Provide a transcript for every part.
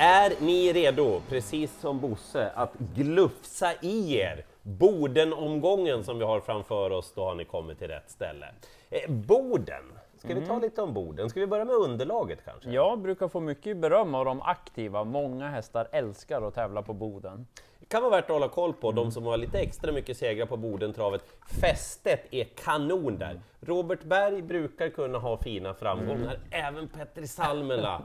Är ni redo, precis som Bosse, att glufsa i er Boden-omgången som vi har framför oss, då har ni kommit till rätt ställe. Eh, Boden, ska vi ta lite om Boden? Ska vi börja med underlaget kanske? Jag brukar få mycket beröm av de aktiva. Många hästar älskar att tävla på Boden. Det kan vara värt att hålla koll på, de som har lite extra mycket segrar på Bodentravet. Fästet är kanon där. Robert Berg brukar kunna ha fina framgångar, även Petri Salmela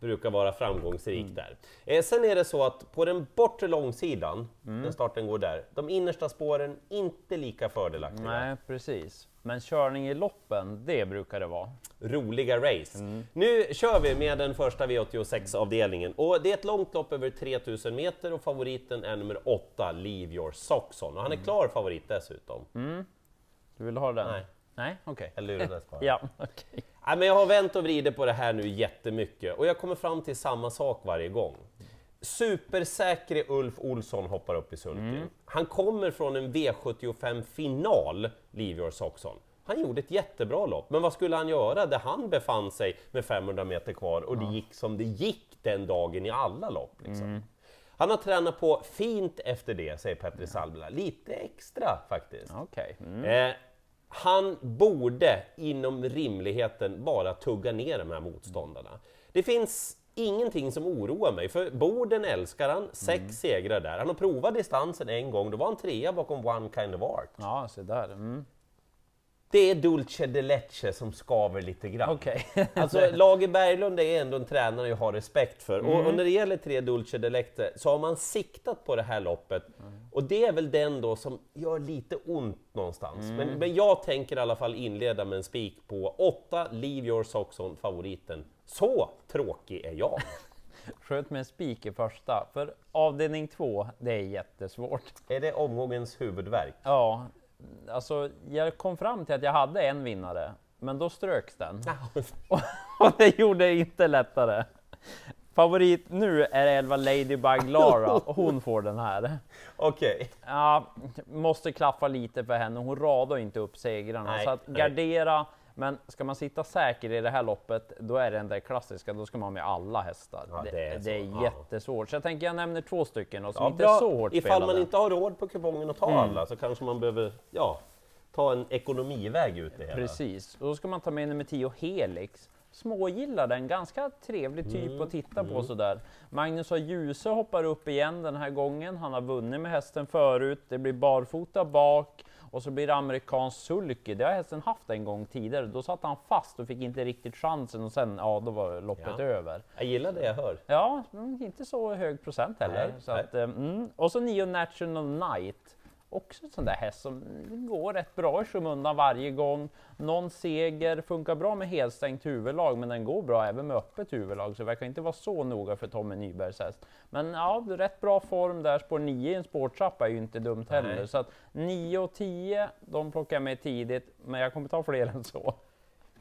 brukar vara framgångsrik där. Eh, sen är det så att på den bortre långsidan, när starten går där, de innersta spåren inte lika fördelaktiga. Nej, precis. Men körning i loppen, det brukar det vara. roliga race. Nu kör vi med den första V86-avdelningen och det är ett långt lopp över 3000 meter och favoriten är nummer 8, Leave Your Socks On. Och han är klar favorit dessutom. Du vill ha den? Nej. Nej, okej. Jag lurades bara. Ja, okej. Nej, men jag har vänt och vridit på det här nu jättemycket och jag kommer fram till samma sak varje gång. Supersäkre Ulf Olsson hoppar upp i sulken. Han kommer från en V75-final, Leave Your Socks On. Han gjorde ett jättebra lopp, men vad skulle han göra där han befann sig med 500 meter kvar och det gick som det gick den dagen i alla lopp? Liksom. Han har tränat på fint efter det, säger Petri Salmela. Lite extra faktiskt. Okej. Mm. Eh, han borde inom rimligheten bara tugga ner de här motståndarna. Det finns ingenting som oroar mig, för Boden älskar han, sex segrar där. Han har provat distansen en gång, då var han trea bakom One Kind of Art. Ja, se där. Mm. Det är Dulce de Leche som skaver lite grann. Okej. Alltså Lager Berglund är ändå en tränare jag har respekt för. Och, Mm. och när det gäller tre Dulce de Leche så har man siktat på det här loppet. Och det är väl den då som gör lite ont någonstans. Mm. Men, men jag tänker i alla fall inleda med en spik på 8 Leave Your Socks On, favoriten. Så tråkig är jag. Sköt med en spik i första, för avdelning två, det är jättesvårt. är det omgångens huvudvärk? Ja, alltså jag kom fram till att jag hade en vinnare, men då ströks den. Och, och det gjorde det inte lättare. Favorit nu är 11 Ladybug Lara, och hon får den här. Okej. Ja, måste klaffa lite för henne, hon radar inte upp segrarna. Nej, så att nej. Men ska man sitta säker i det här loppet, då är det den där klassiska, då ska man ha med alla hästar. Ja, det, det är det är jättesvårt. Så jag tänker jag nämner två stycken och som Ja, inte är så hårt Ifall spelade. man inte har råd på kupongen att ta Mm. alla så kanske man behöver ja, ta en ekonomiväg ut det hela. Precis, och då ska man ta med nummer 10 Helix. Smågillar den, ganska trevlig typ Mm, att titta på sådär. Magnus har Ljuse hoppar upp igen den här gången. Han har vunnit med hästen förut. Det blir barfota bak och så blir det amerikansk sulky. Det har hästen haft en gång tidigare. Då satt han fast och fick inte riktigt chansen och sen, ja, då var loppet Ja. över. Jag gillar det jag hör. Ja, men inte så hög procent heller. Nej, så nej. att, eh, mm. Och så Neo National Night. Också en sån där häst som går rätt bra i skymundan varje gång. Någon seger, funkar bra med helstängt huvudlag, men den går bra även med öppet huvudlag, så det verkar inte vara så noga för Tommy Nybergs häst. Men ja, rätt bra form där. Spår 9 i en spårtrappa är ju inte dumt heller. Nej. Så att 9 och 10, de plockar jag med tidigt, men jag kommer ta fler än så.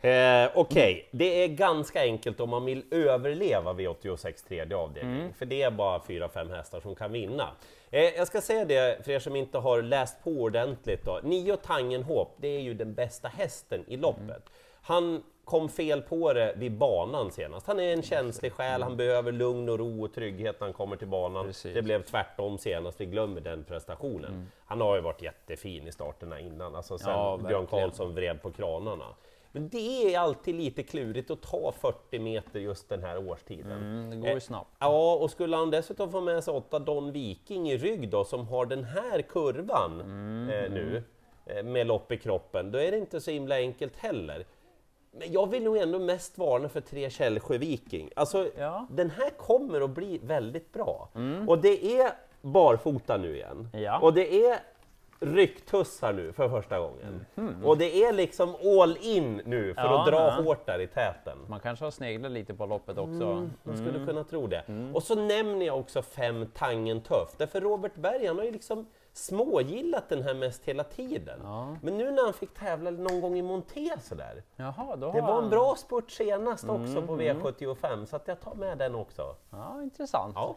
Eh, Okej, det är ganska enkelt om man vill överleva V86 tredje avdelning, Mm. för det är bara fyra, fem hästar som kan vinna. Eh, jag ska säga det för er som inte har läst på ordentligt då. Nio Tangenhop, det är ju den bästa hästen i loppet. Mm. Han kom fel på det vid banan senast. Han är en känslig själ, han behöver lugn och ro och trygghet när han kommer till banan. Mm. Precis. Det blev tvärtom senast, vi glömmer den prestationen. Han har ju varit jättefin i starterna innan, alltså sen Ja, Björn. Karlsson vred på kranarna. Men det är alltid lite klurigt att ta 40 meter just den här årstiden. Mm, det går ju snabbt. Ja, och skulle han dessutom få med sig åtta Don Viking i rygg då, som har den här kurvan Mm, eh, nu, eh, med lopp i kroppen, då är det inte så himla enkelt heller. Men jag vill nog ändå mest varna för tre Källsjö Viking. Alltså, Ja. Mm. den här kommer att bli väldigt bra. Och det är barfota nu igen. Ja. Och det är rycktussar nu för första gången. Och det är liksom all in nu för Ja, att dra ja. hårt där i täten. Man kanske har sneglat lite på loppet också. Mm, man skulle Mm. kunna tro det. Och så nämner jag också fem Tangen Tuff, därför Robert Berg han har ju liksom smågillat den här mest hela tiden. Ja. Men nu när han fick tävla någon gång i Monté sådär, Jaha, då det var en han- bra spurt senast också Mm, på V75, så att jag tar med den också. Ja, intressant. Ja.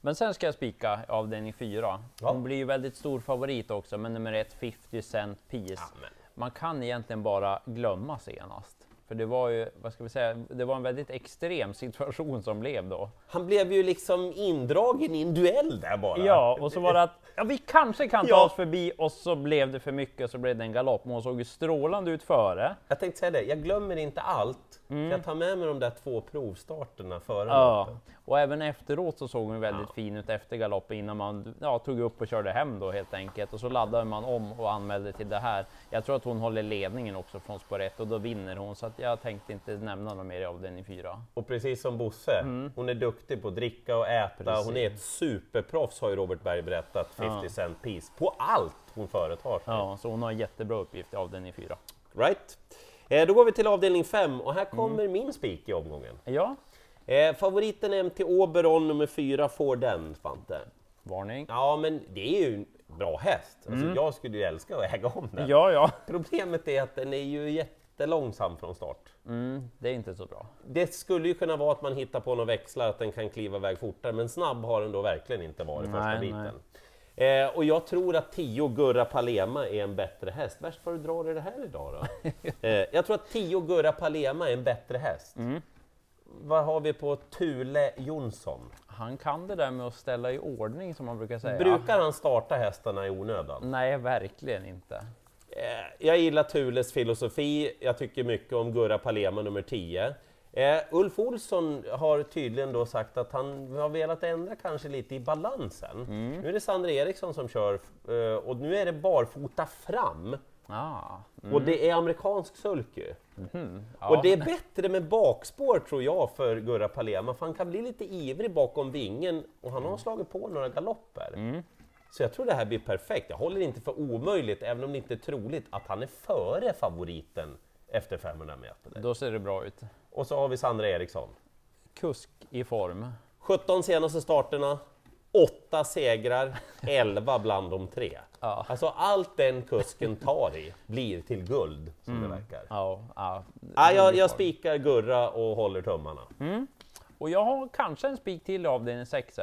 Men sen ska jag spika avdelning 4. Ja. Hon blir ju väldigt stor favorit också, men nummer ett 50 Cent Piece. Ja. Man kan egentligen bara glömma senast. För det var ju, vad ska vi säga, det var en väldigt extrem situation som blev då. Han blev ju liksom indragen i en duell där bara. Ja, och så var det att ja, vi kanske kan ta Ja. oss förbi och så blev det för mycket och så blev det en galopp. Men hon såg ju strålande ut före. Jag tänkte säga det, jag glömmer inte allt. för Jag tar med mig de där två provstarterna före Mm. Ja, loppet. och även efteråt så såg hon väldigt fin ut efter galoppen innan man ja, tog upp och körde hem då helt enkelt. Och så laddade man om och anmälde till det här. Jag tror att hon håller ledningen också från spår 1 och då vinner hon. Så att jag tänkte inte nämna något mer av den i fyra. Och precis som Bosse, hon är duktig på att dricka och äta. Precis. Hon är ett superproffs har ju Robert Berg berättat, 50 cent piece, på allt hon företar sig. Ja, så hon har en jättebra uppgift av den i fyra. Right? Eh, då går vi till avdelning 5 och här Mm. kommer min spik i omgången. Ja, Eh, favoriten MT Oberon nummer 4 får den, Svante. varning. Ja, men det är ju bra häst. Alltså, Jag skulle ju älska att äga om den. Mm. Ja, ja. Problemet är att den är ju jättelångsam från start. Mm, det är inte så bra. Det skulle ju kunna vara att man hittar på några växlar, att den kan kliva iväg fortare, men snabb har den då verkligen inte varit första Nej, biten. Eh, och jag tror att 10 Gurra Palema är en bättre häst. Värst vad du drar i det här idag då? eh, jag tror att 10 Gurra Palema är en bättre häst. Mm. Vad har vi på Thule Jonsson? Han kan det där med att ställa i ordning som man brukar säga. Brukar han starta hästarna i onödan? Nej, verkligen inte. Eh, jag gillar Thules filosofi, jag tycker mycket om Gurra Palema nummer 10. Eh, Ulf Olsson har tydligen då sagt att han har velat ändra kanske lite i balansen. Nu är det Sandra Eriksson som kör eh, och nu är det barfota fram. Ah, Och det är amerikansk sulky. ja. Och det är bättre med bakspår tror jag för Gurra Palema, för han kan bli lite ivrig bakom vingen och han har slagit på några galopper. Så jag tror det här blir perfekt. Jag håller inte för omöjligt, även om det inte är troligt, att han är före favoriten efter 500 meter. Då ser det bra ut. Och så har vi Sandra Eriksson. Kusk i form. 17 senaste starterna, 8 segrar, 11 bland de tre. Ja. Alltså allt den kusken tar i blir till guld, som det verkar. Ja, ja, Ja, jag, jag spikar Gurra och håller tummarna. Och jag har kanske en spik till i avdelning 6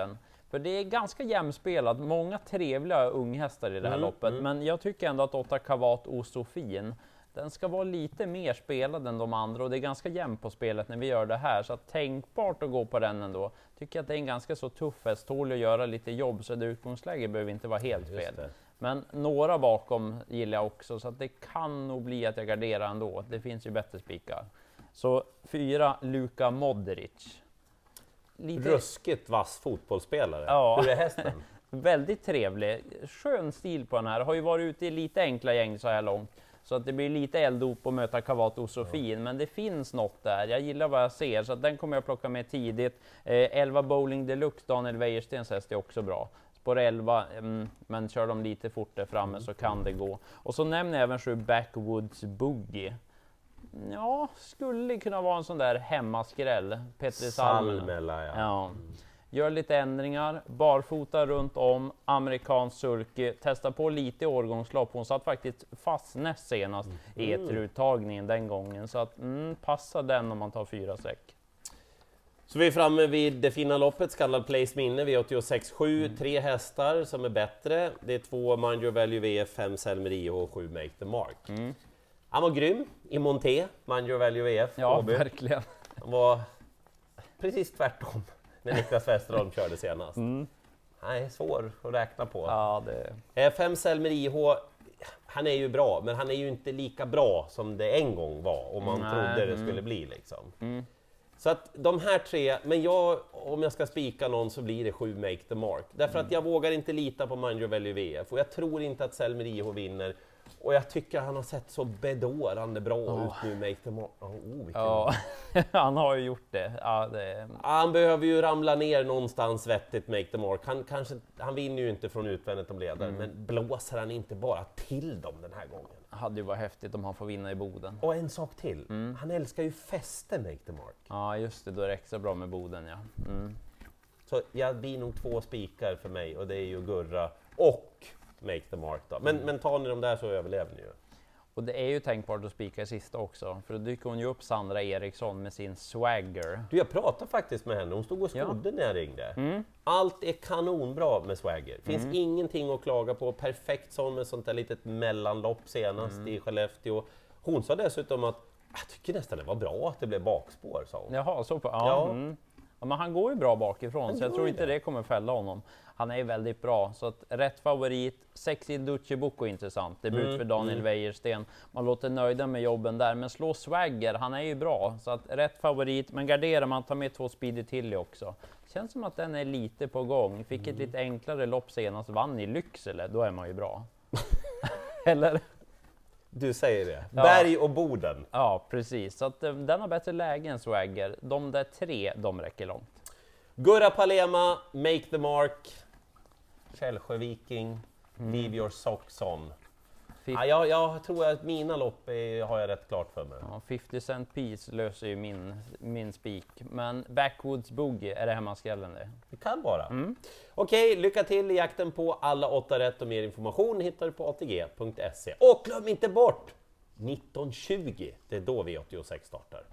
För det är ganska jämspelat, många trevliga unghästar i det här loppet. Men jag tycker ändå att 8 Kavat Osofin, den ska vara lite mer spelad än de andra och det är ganska jämnt på spelet när vi gör det här. Så att tänkbart att gå på den ändå. Tycker att det är en ganska så tuff häst, tål att göra lite jobb så det utgångsläge behöver inte vara helt fel. Men några bakom gillar jag också, så att det kan nog bli att jag garderar ändå. Det finns ju bättre spikar. Så fyra, Luka Modric. Lite Ruskigt vass fotbollsspelare. Ja. Hur är hästen? väldigt trevlig, skön stil på den här. Har ju varit ute i lite enkla gäng så här långt. Så att det blir lite elddop att möta Kavat och Sofin, men det finns något där. Jag gillar vad jag ser, så att den kommer jag plocka med tidigt. Eh, 11 Bowling Deluxe, Daniel Wäjerstens häst, är också bra. Spår 11, mm, men kör de lite fort där framme så kan det gå. Och så nämner jag även 7 Backwoods Boogie. Ja, skulle kunna vara en sån där hemmaskräll. Petri Salmela. Salmela, ja. Ja. Gör lite ändringar, barfota runt om, amerikansk sulky, testa på lite årgångslopp. Hon satt faktiskt fast näst senast i eteruttagningen den gången. Så att mm, passa den om man tar fyra säck. Så vi är framme vid det fina loppet, skallad Place Minne V86.7. Mm. Tre hästar som är bättre. Det är två Your Value VF, fem Selmer och sju Make the Mark. Han var grym i Monté, Your Value VF. Ja, Åby. verkligen. Han var precis tvärtom när Niklas Westerholm körde senast. Mm. Nej, svår att räkna på. Ja, det... Eh, Fem Selmer IH, han är ju bra, men han är ju inte lika bra som det en gång var och man Nej, trodde det mm. skulle bli. Liksom. Så att de här tre, men jag, om jag ska spika någon så blir det sju Make the Mark. Därför Mm. att jag vågar inte lita på Your Value VF och jag tror inte att Selmer IH vinner. Och jag tycker han har sett så bedårande bra ut nu, the Mark. Oh, Ja, han har ju gjort det. Ja, det... Han behöver ju ramla ner någonstans vettigt, make the mark. Han, kanske, han vinner ju inte från utvändigt om ledare, Mm. men blåser han inte bara till dem den här gången? hade ju varit häftigt om han får vinna i Boden. Och en sak till, Mm. han älskar ju fäste, make the mark. Ja, just det, då är det extra bra med Boden ja. Mm. Så jag blir nog två spikar för mig och det är ju Gurra och make the mark då. Men, Mm. men tar ni dem där så överlever ni ju. Och det är ju tänkbart att spika i sista också, för då dyker hon ju upp Sandra Eriksson med sin swagger. Du, jag pratade faktiskt med henne, hon stod och Ja. skodde när jag ringde. Mm. Allt är kanonbra med Swagger. finns ingenting att klaga på. Perfekt sån med sånt där litet mellanlopp senast Mm. i Skellefteå. Hon sa dessutom att Jag tycker nästan det var bra att det blev bakspår, sa hon. Jaha, så på, ja, Ja. Mm. Ja, men han går ju bra bakifrån så jag tror inte det. kommer fälla honom. Han är väldigt bra, så att rätt favorit. Bocco är intressant, debut Mm, för Daniel Wäjersten. Man låter nöjda med jobben där, men slå Swagger, han är ju bra. Så att rätt favorit, men garderar man, tar med två Speedy Tilly också. Känns som att den är lite på gång. Fick Mm. ett lite enklare lopp senast, vann i Lycksele, då är man ju bra. Eller? Du säger det. Ja. Berg och Boden. Ja, precis. Så att eh, den har bättre läge än Swagger. De där tre, de räcker långt. Gurra Palema, Make the Mark, Källsjö Viking, Leave your socks on. Ja, jag, jag tror att mina lopp är, har jag rätt klart för mig. Ja, 50 cent piece löser ju min, min spik. Men Backwoods Boogie, är det hemmaskrällen det? Det kan vara. Okej, lycka till i jakten på alla åtta rätt och mer information hittar du på atg.se. Och glöm inte bort 1920, det är då V86 startar.